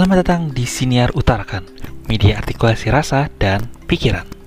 Selamat datang di Siniar Utarakan, media artikulasi rasa dan pikiran.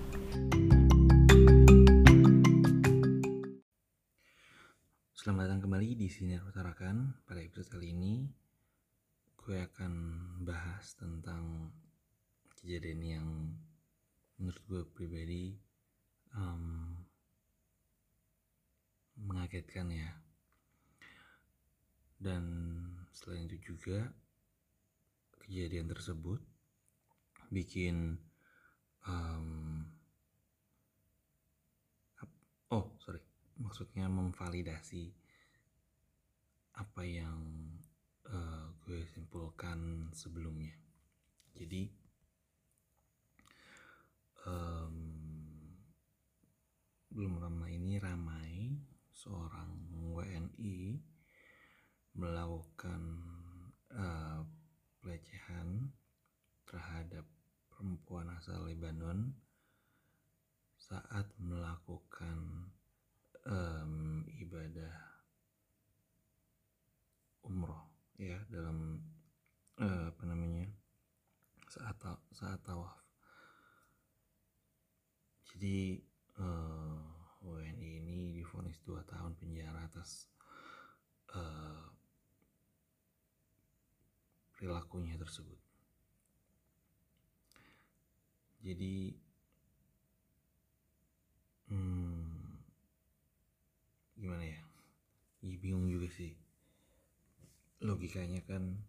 Oh sorry. Maksudnya memvalidasi apa yang uh, gue simpulkan sebelumnya. Jadi um, belum lama ini ramai seorang WNI melakukan uh, pelecehan terhadap perempuan asal Lebanon saat melakukan um, ibadah umroh ya dalam uh, apa namanya saat saat tawaf jadi uh, eh, WNI ini difonis dua tahun penjara atas uh, perilakunya tersebut. Jadi, hmm, gimana ya? Ya bingung juga sih. Logikanya kan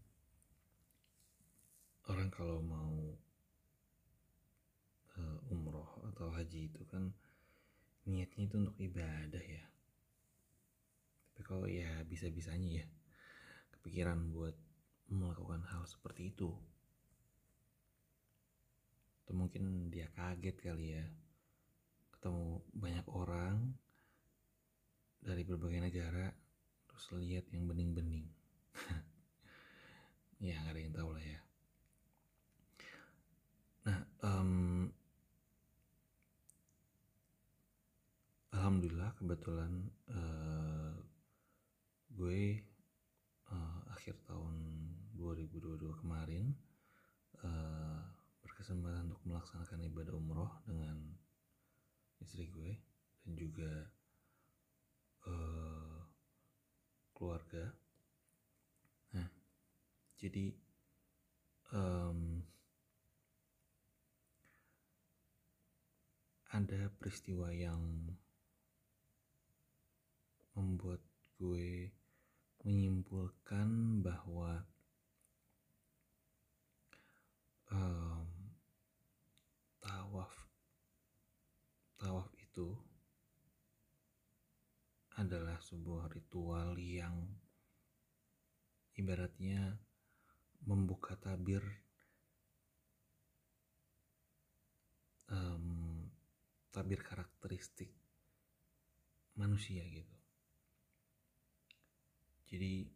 orang kalau mau uh, umroh atau haji itu kan niatnya itu untuk ibadah ya. Tapi kalau ya bisa-bisanya ya kepikiran buat melakukan hal seperti itu atau mungkin dia kaget kali ya ketemu banyak orang dari berbagai negara terus lihat yang bening-bening. Ya nggak ada yang tahu lah ya. Nah um, alhamdulillah kebetulan uh, gue uh, akhir tahun 2022 kemarin uh, berkesempatan untuk melaksanakan ibadah umroh dengan istri gue dan juga uh, keluarga. Nah, jadi um, ada peristiwa yang membuat gue menyimpulkan bahwa um, tawaf tawaf itu adalah sebuah ritual yang ibaratnya membuka tabir um, tabir karakteristik manusia gitu. Jadi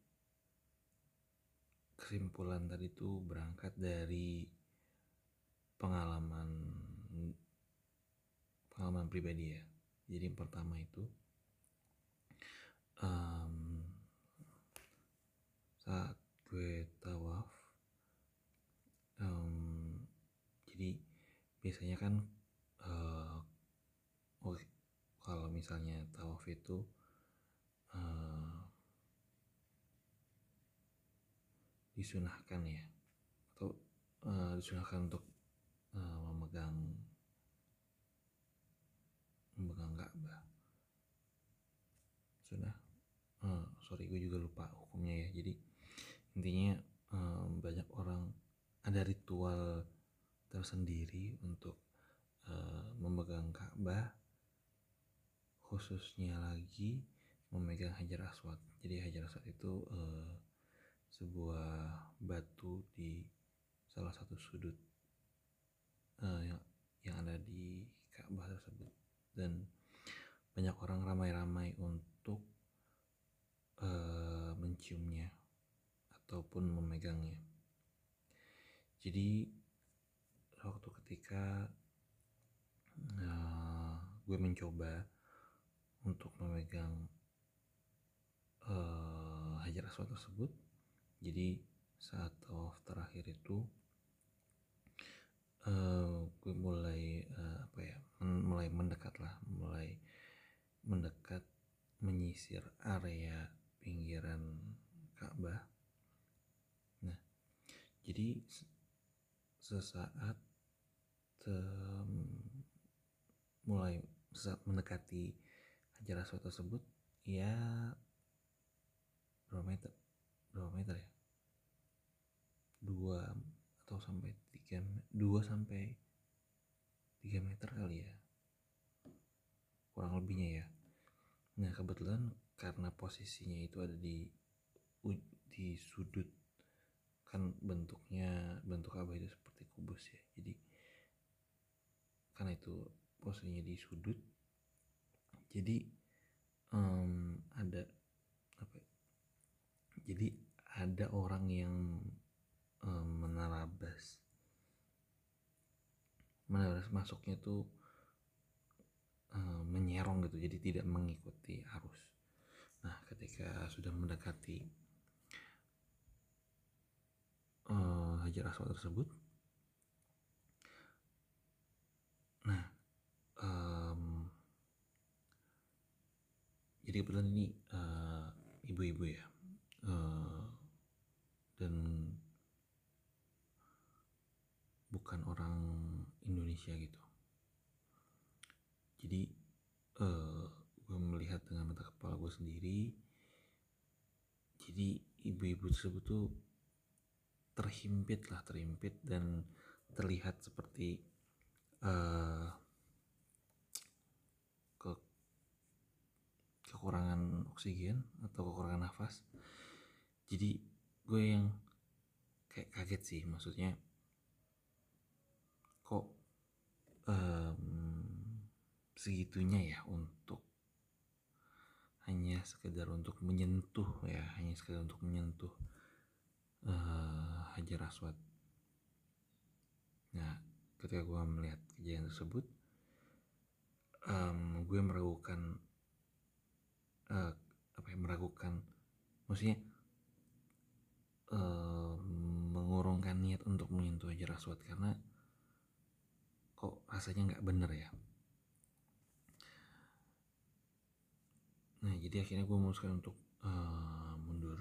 kesimpulan tadi itu berangkat dari pengalaman pengalaman pribadi ya. Jadi yang pertama itu um, saat gue tawaf um, jadi biasanya kan uh, kalau misalnya tawaf itu uh, disunahkan ya atau uh, disunahkan untuk uh, memegang memegang Ka'bah. Sudah uh, sorry gue juga lupa hukumnya ya. Jadi intinya um, banyak orang ada ritual tersendiri untuk uh, memegang Ka'bah khususnya lagi memegang Hajar Aswad. Jadi Hajar Aswad itu uh, sebuah batu di salah satu sudut uh, yang yang ada di Ka'bah tersebut. Dan banyak orang ramai-ramai untuk uh, menciumnya ataupun memegangnya. Jadi waktu ketika uh, gue mencoba untuk memegang uh, hajar aswad tersebut, jadi saat tawaf terakhir itu uh, gue mulai uh, apa ya mulai mendekat lah mulai mendekat menyisir area pinggiran Ka'bah. Nah jadi sesaat um, mulai sesaat mendekati Hajar Aswad tersebut ya berapa meter? Berapa meter ya? Dua atau sampai tiga dua sampai tiga meter kali ya. Kurang lebihnya ya. Nah kebetulan karena posisinya itu ada di di sudut kan bentuknya bentuk abah itu seperti kubus ya. Jadi karena itu posisinya di sudut. Jadi um, ada apa ya, jadi ada orang yang um, menarabas menarabas masuknya tuh um, menyerong gitu. Jadi tidak mengikuti arus nah ketika sudah mendekati uh, hajar aswad tersebut nah um, jadi kebetulan ini uh, ibu-ibu ya uh, dan bukan orang Indonesia gitu. Jadi uh, gue melihat dengan mata kepala gue sendiri. Jadi ibu-ibu tersebut tuh terhimpit lah terhimpit dan terlihat seperti uh, ke kekurangan oksigen atau kekurangan nafas. Jadi gue yang kayak kaget sih maksudnya kok um, segitunya ya untuk hanya sekedar untuk menyentuh ya hanya sekedar untuk menyentuh uh, hajar aswad. Nah ketika gue melihat kejadian tersebut um, gue meragukan uh, apa ya meragukan maksudnya uh, mengurungkan niat untuk menyentuh hajar aswad karena kok rasanya nggak bener ya nah jadi akhirnya gue memutuskan untuk uh, mundur.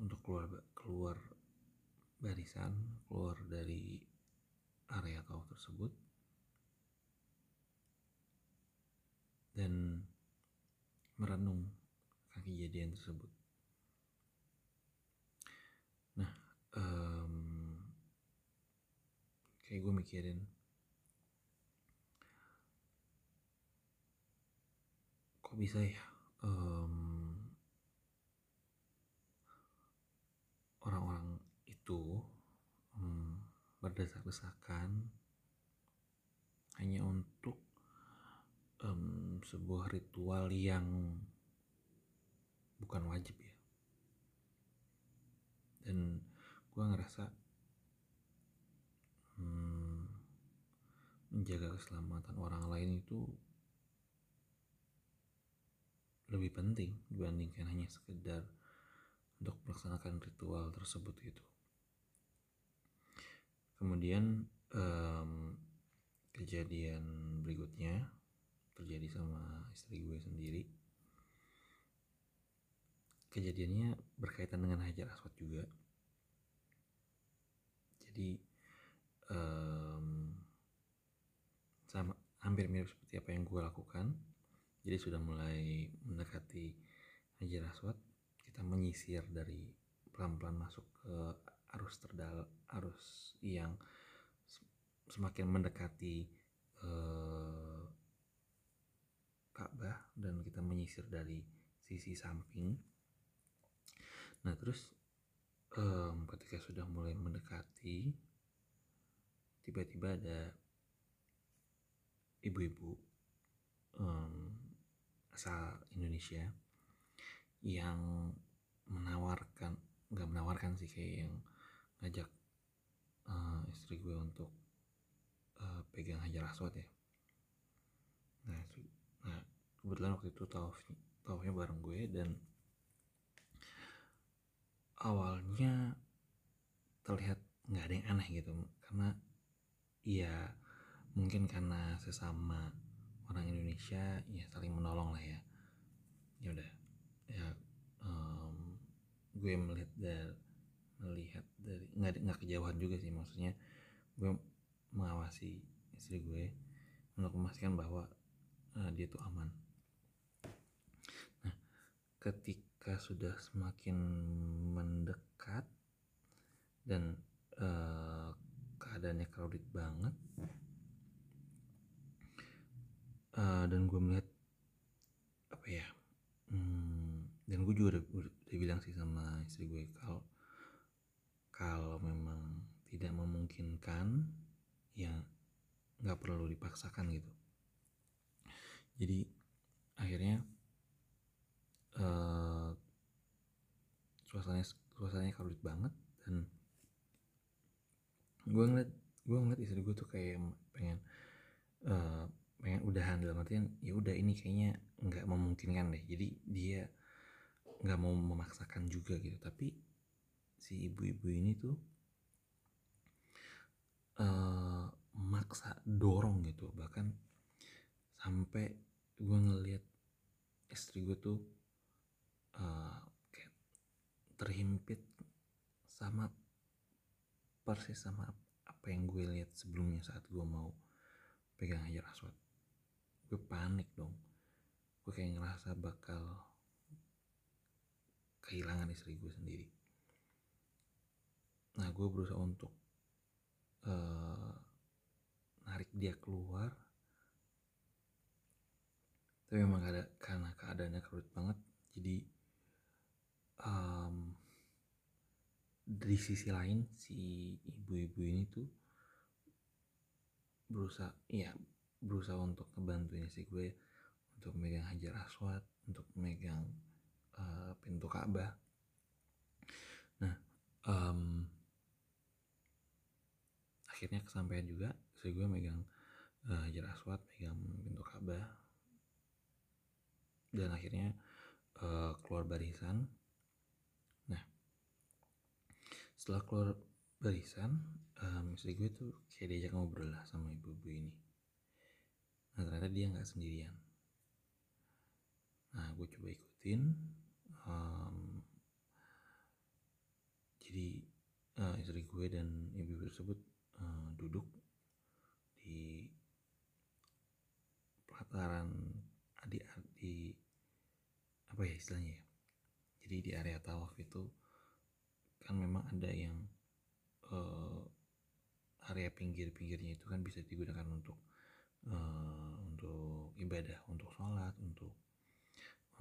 Untuk keluar keluar barisan keluar dari area kau tersebut. Dan merenung akan kejadian tersebut. Nah um, kayak gue mikirin kok bisa ya? Um, orang-orang itu um, berdesak-desakan hanya untuk um, sebuah ritual yang bukan wajib ya. Dan gue ngerasa hmm, menjaga keselamatan orang lain itu lebih penting dibandingkan hanya sekedar untuk melaksanakan ritual tersebut gitu. Kemudian um, kejadian berikutnya terjadi sama istri gue sendiri. Kejadiannya berkaitan dengan Hajar Aswad juga. Jadi um, sama hampir mirip seperti apa yang gue lakukan jadi sudah mulai mendekati Hajar Aswad kita menyisir dari pelan-pelan masuk ke arus terdal arus yang semakin mendekati uh, Ka'bah dan kita menyisir dari sisi samping. Nah terus um, ketika sudah mulai mendekati tiba-tiba ada ibu-ibu um, asal Indonesia yang menawarkan nggak menawarkan sih kayak yang ngajak uh, istri gue untuk uh, pegang hajar aswad ya. Nah nah kebetulan waktu itu tawaf tawafnya bareng gue dan awalnya terlihat nggak ada yang aneh gitu karena ya mungkin karena sesama orang Indonesia ya saling menolong lah ya. Ya udah ya um, gue melihat dari melihat dari nggak nggak kejauhan juga sih maksudnya. Gue mengawasi istri gue untuk memastikan bahwa uh, dia tuh aman. Nah ketika sudah semakin mendekat dan uh, keadaannya crowded banget uh, dan gue melihat apa ya hmm, dan gue juga udah, udah, bilang sih sama istri gue kalau kalau memang tidak memungkinkan ya nggak perlu dipaksakan gitu. Jadi akhirnya uh, suasananya suasananya crowded banget dan gue ngeliat gue ngeliat istri gue tuh kayak pengen uh, pengen udahan dalam artian ya udah ini kayaknya nggak memungkinkan deh. Jadi dia nggak mau memaksakan juga gitu. Tapi si ibu-ibu ini tuh uh, maksa dorong gitu. Bahkan sampai gue ngeliat istri gue tuh uh, kayak terhimpit sama persis sama apa yang gue lihat sebelumnya saat gue mau pegang hajar aswad gue panik dong. Gue kayak ngerasa bakal kehilangan istri gue sendiri. Nah gue berusaha untuk uh, narik dia keluar. Tapi memang ada karena keadaannya kerut banget jadi um, di sisi lain si ibu-ibu ini tuh berusaha ya berusaha untuk ngebantuin si gue untuk megang hajar aswad untuk megang uh, pintu Ka'bah. Nah um, akhirnya kesampaian juga so gue megang uh, Hajar Aswad megang pintu Ka'bah. Dan akhirnya uh, keluar barisan. Nah setelah keluar barisan um, istri gue tuh kayak diajak ngobrol lah sama ibu-ibu ini nah ternyata dia nggak sendirian. Nah gue coba ikutin um, jadi uh, istri gue dan ibu-ibu tersebut uh, duduk di pelataran di, di apa ya istilahnya ya? Jadi di area tawaf itu kan memang ada yang uh, area pinggir-pinggirnya itu kan bisa digunakan untuk uh, untuk ibadah untuk sholat untuk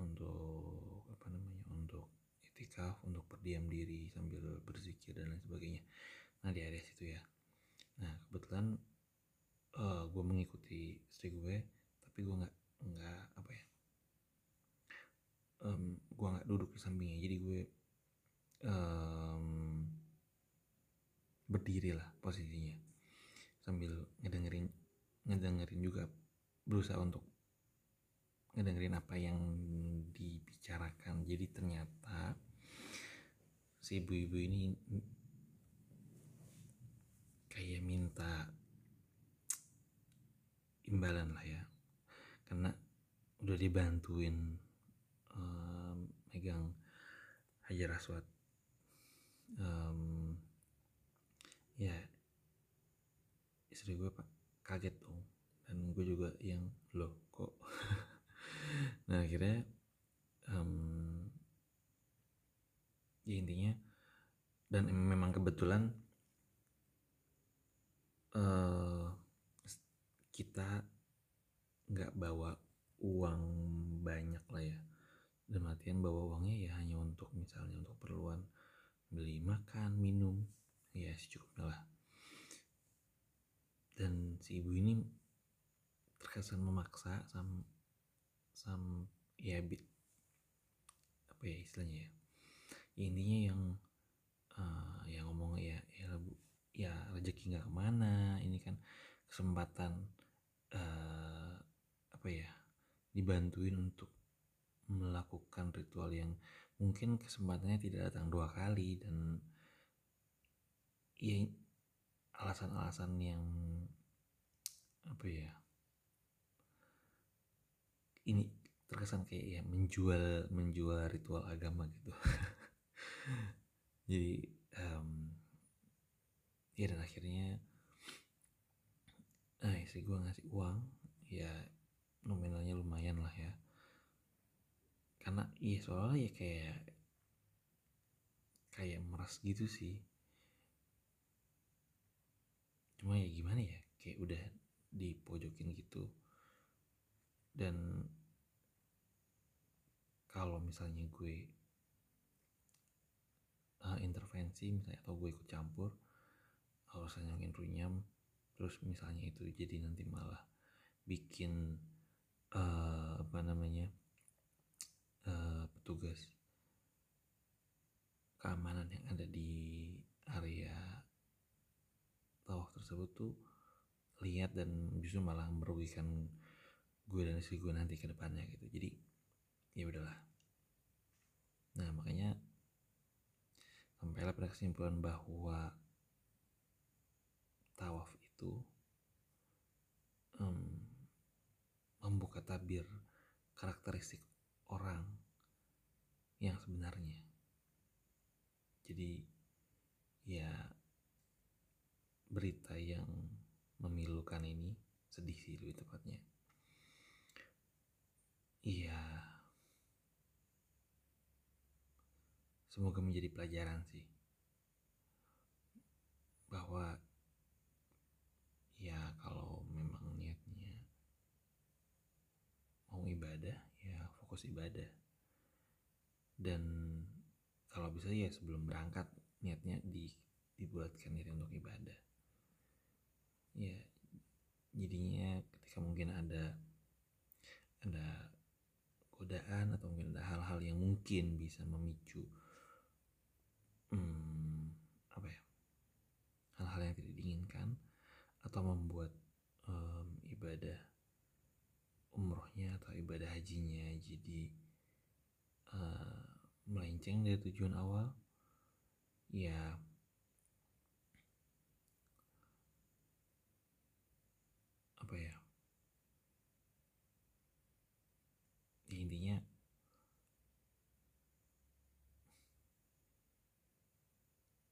untuk apa namanya untuk itikaf untuk berdiam diri sambil berzikir dan lain sebagainya. Nah di area situ ya. Nah kebetulan uh, gue mengikuti istri gue tapi gue nggak nggak apa ya um, gue nggak duduk di sampingnya. Jadi gue um, berdiri lah posisinya sambil ngedengerin juga berusaha untuk ngedengerin apa yang dibicarakan. Jadi ternyata si ibu-ibu ini kayak minta imbalan lah ya. Karena udah dibantuin um, megang hajar aswad. Um, ya istri gue pak kaget gue juga yang loh kok? Nah akhirnya um, ya intinya dan memang kebetulan uh, kita nggak bawa uang banyak lah ya. Dan latihan bawa uangnya ya hanya untuk misalnya untuk perluan beli makan minum ya secukupnya lah. Dan si ibu ini terkesan memaksa sam sam ya bit apa ya istilahnya ya, intinya yang uh, yang ngomong ya ya ya rezeki nggak ke mana ini kan kesempatan uh, apa ya dibantuin untuk melakukan ritual yang mungkin kesempatannya tidak datang dua kali dan ya alasan-alasan yang apa ya ini terkesan kayak ya menjual menjual ritual agama gitu. Jadi um, ya dan akhirnya nah istri gue ngasih uang ya nominalnya lumayan lah ya. Karena iya soalnya ya kayak kayak meras gitu sih. Cuma ya gimana ya kayak udah dipojokin gitu dan kalau misalnya gue uh, intervensi misalnya atau gue ikut campur misalnya mungkin runyam terus misalnya itu jadi nanti malah bikin uh, apa namanya uh, petugas keamanan yang ada di area tawaf tersebut tuh lihat dan justru malah merugikan gue dan istri gue nanti ke depannya gitu. Jadi ya udahlah. Nah makanya sampailah pada kesimpulan bahwa tawaf itu um, membuka tabir karakteristik orang yang sebenarnya. Jadi ya berita yang memilukan ini sedih sih lebih tepatnya iya. Semoga menjadi pelajaran sih. Bahwa ya kalau memang niatnya mau ibadah ya fokus ibadah. Dan kalau bisa ya sebelum berangkat niatnya di dibuatkan diri untuk ibadah. Ya jadinya ketika mungkin ada ada godaan atau mungkin ada hal-hal yang mungkin bisa memicu hmm, apa ya hal-hal yang tidak diinginkan atau membuat um, ibadah umrohnya atau ibadah hajinya jadi uh, melenceng dari tujuan awal ya apa ya intinya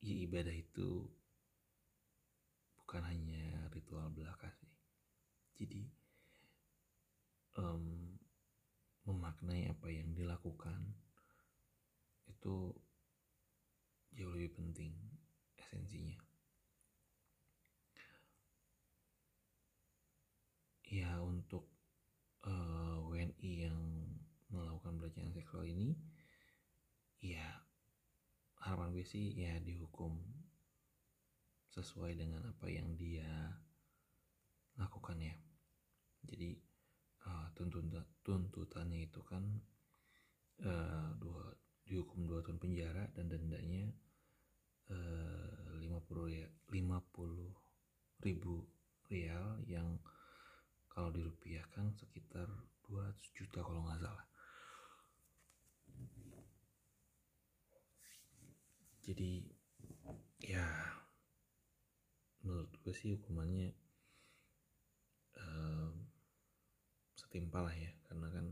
ya ibadah itu bukan hanya ritual belaka sih. Jadi um, memaknai apa yang dilakukan itu jauh lebih penting esensinya. Ya untuk uh, eh, WNI yang melakukan pelecehan seksual ini harapan gue sih ya dihukum sesuai dengan apa yang dia lakukan ya. Jadi uh, tuntutan tuntutannya itu kan uh, dua dihukum dua tahun penjara dan dendanya lima puluh lima puluh ribu rial yang kalau dirupiahkan sekitar 200 juta kalau nggak salah jadi ya menurut gue sih hukumannya um, setimpal lah ya. Karena kan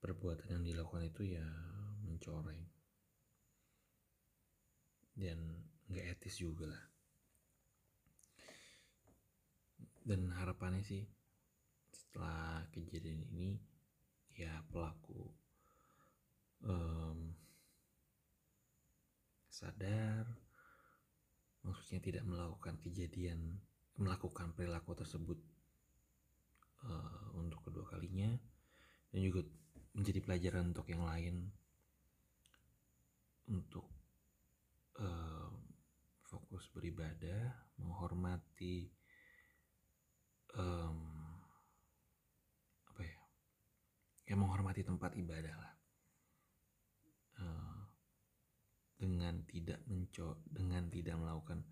perbuatan yang dilakukan itu ya mencoreng. Dan nggak etis juga lah. Dan harapannya sih setelah kejadian ini ya pelaku um, sadar maksudnya tidak melakukan kejadian melakukan perilaku tersebut uh, untuk kedua kalinya dan juga menjadi pelajaran untuk yang lain untuk uh, fokus beribadah menghormati um, apa ya ya menghormati tempat ibadah lah dengan tidak menco dengan tidak melakukan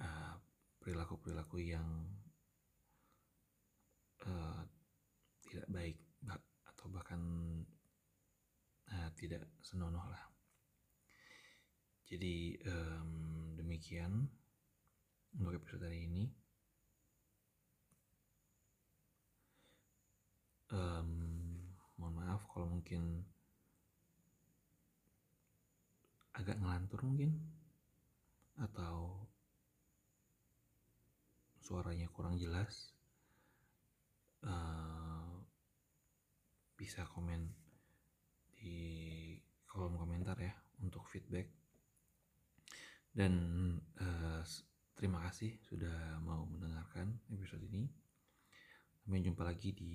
uh, perilaku-perilaku yang uh, tidak baik atau bahkan uh, tidak senonoh lah. Jadi um, demikian untuk episode hari ini. Um, mohon maaf kalau mungkin agak ngelantur mungkin? Atau suaranya kurang jelas? Uh, bisa komen di kolom komentar ya untuk feedback. Dan uh, terima kasih sudah mau mendengarkan episode ini. Sampai jumpa lagi di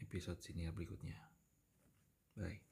episode senior berikutnya. Bye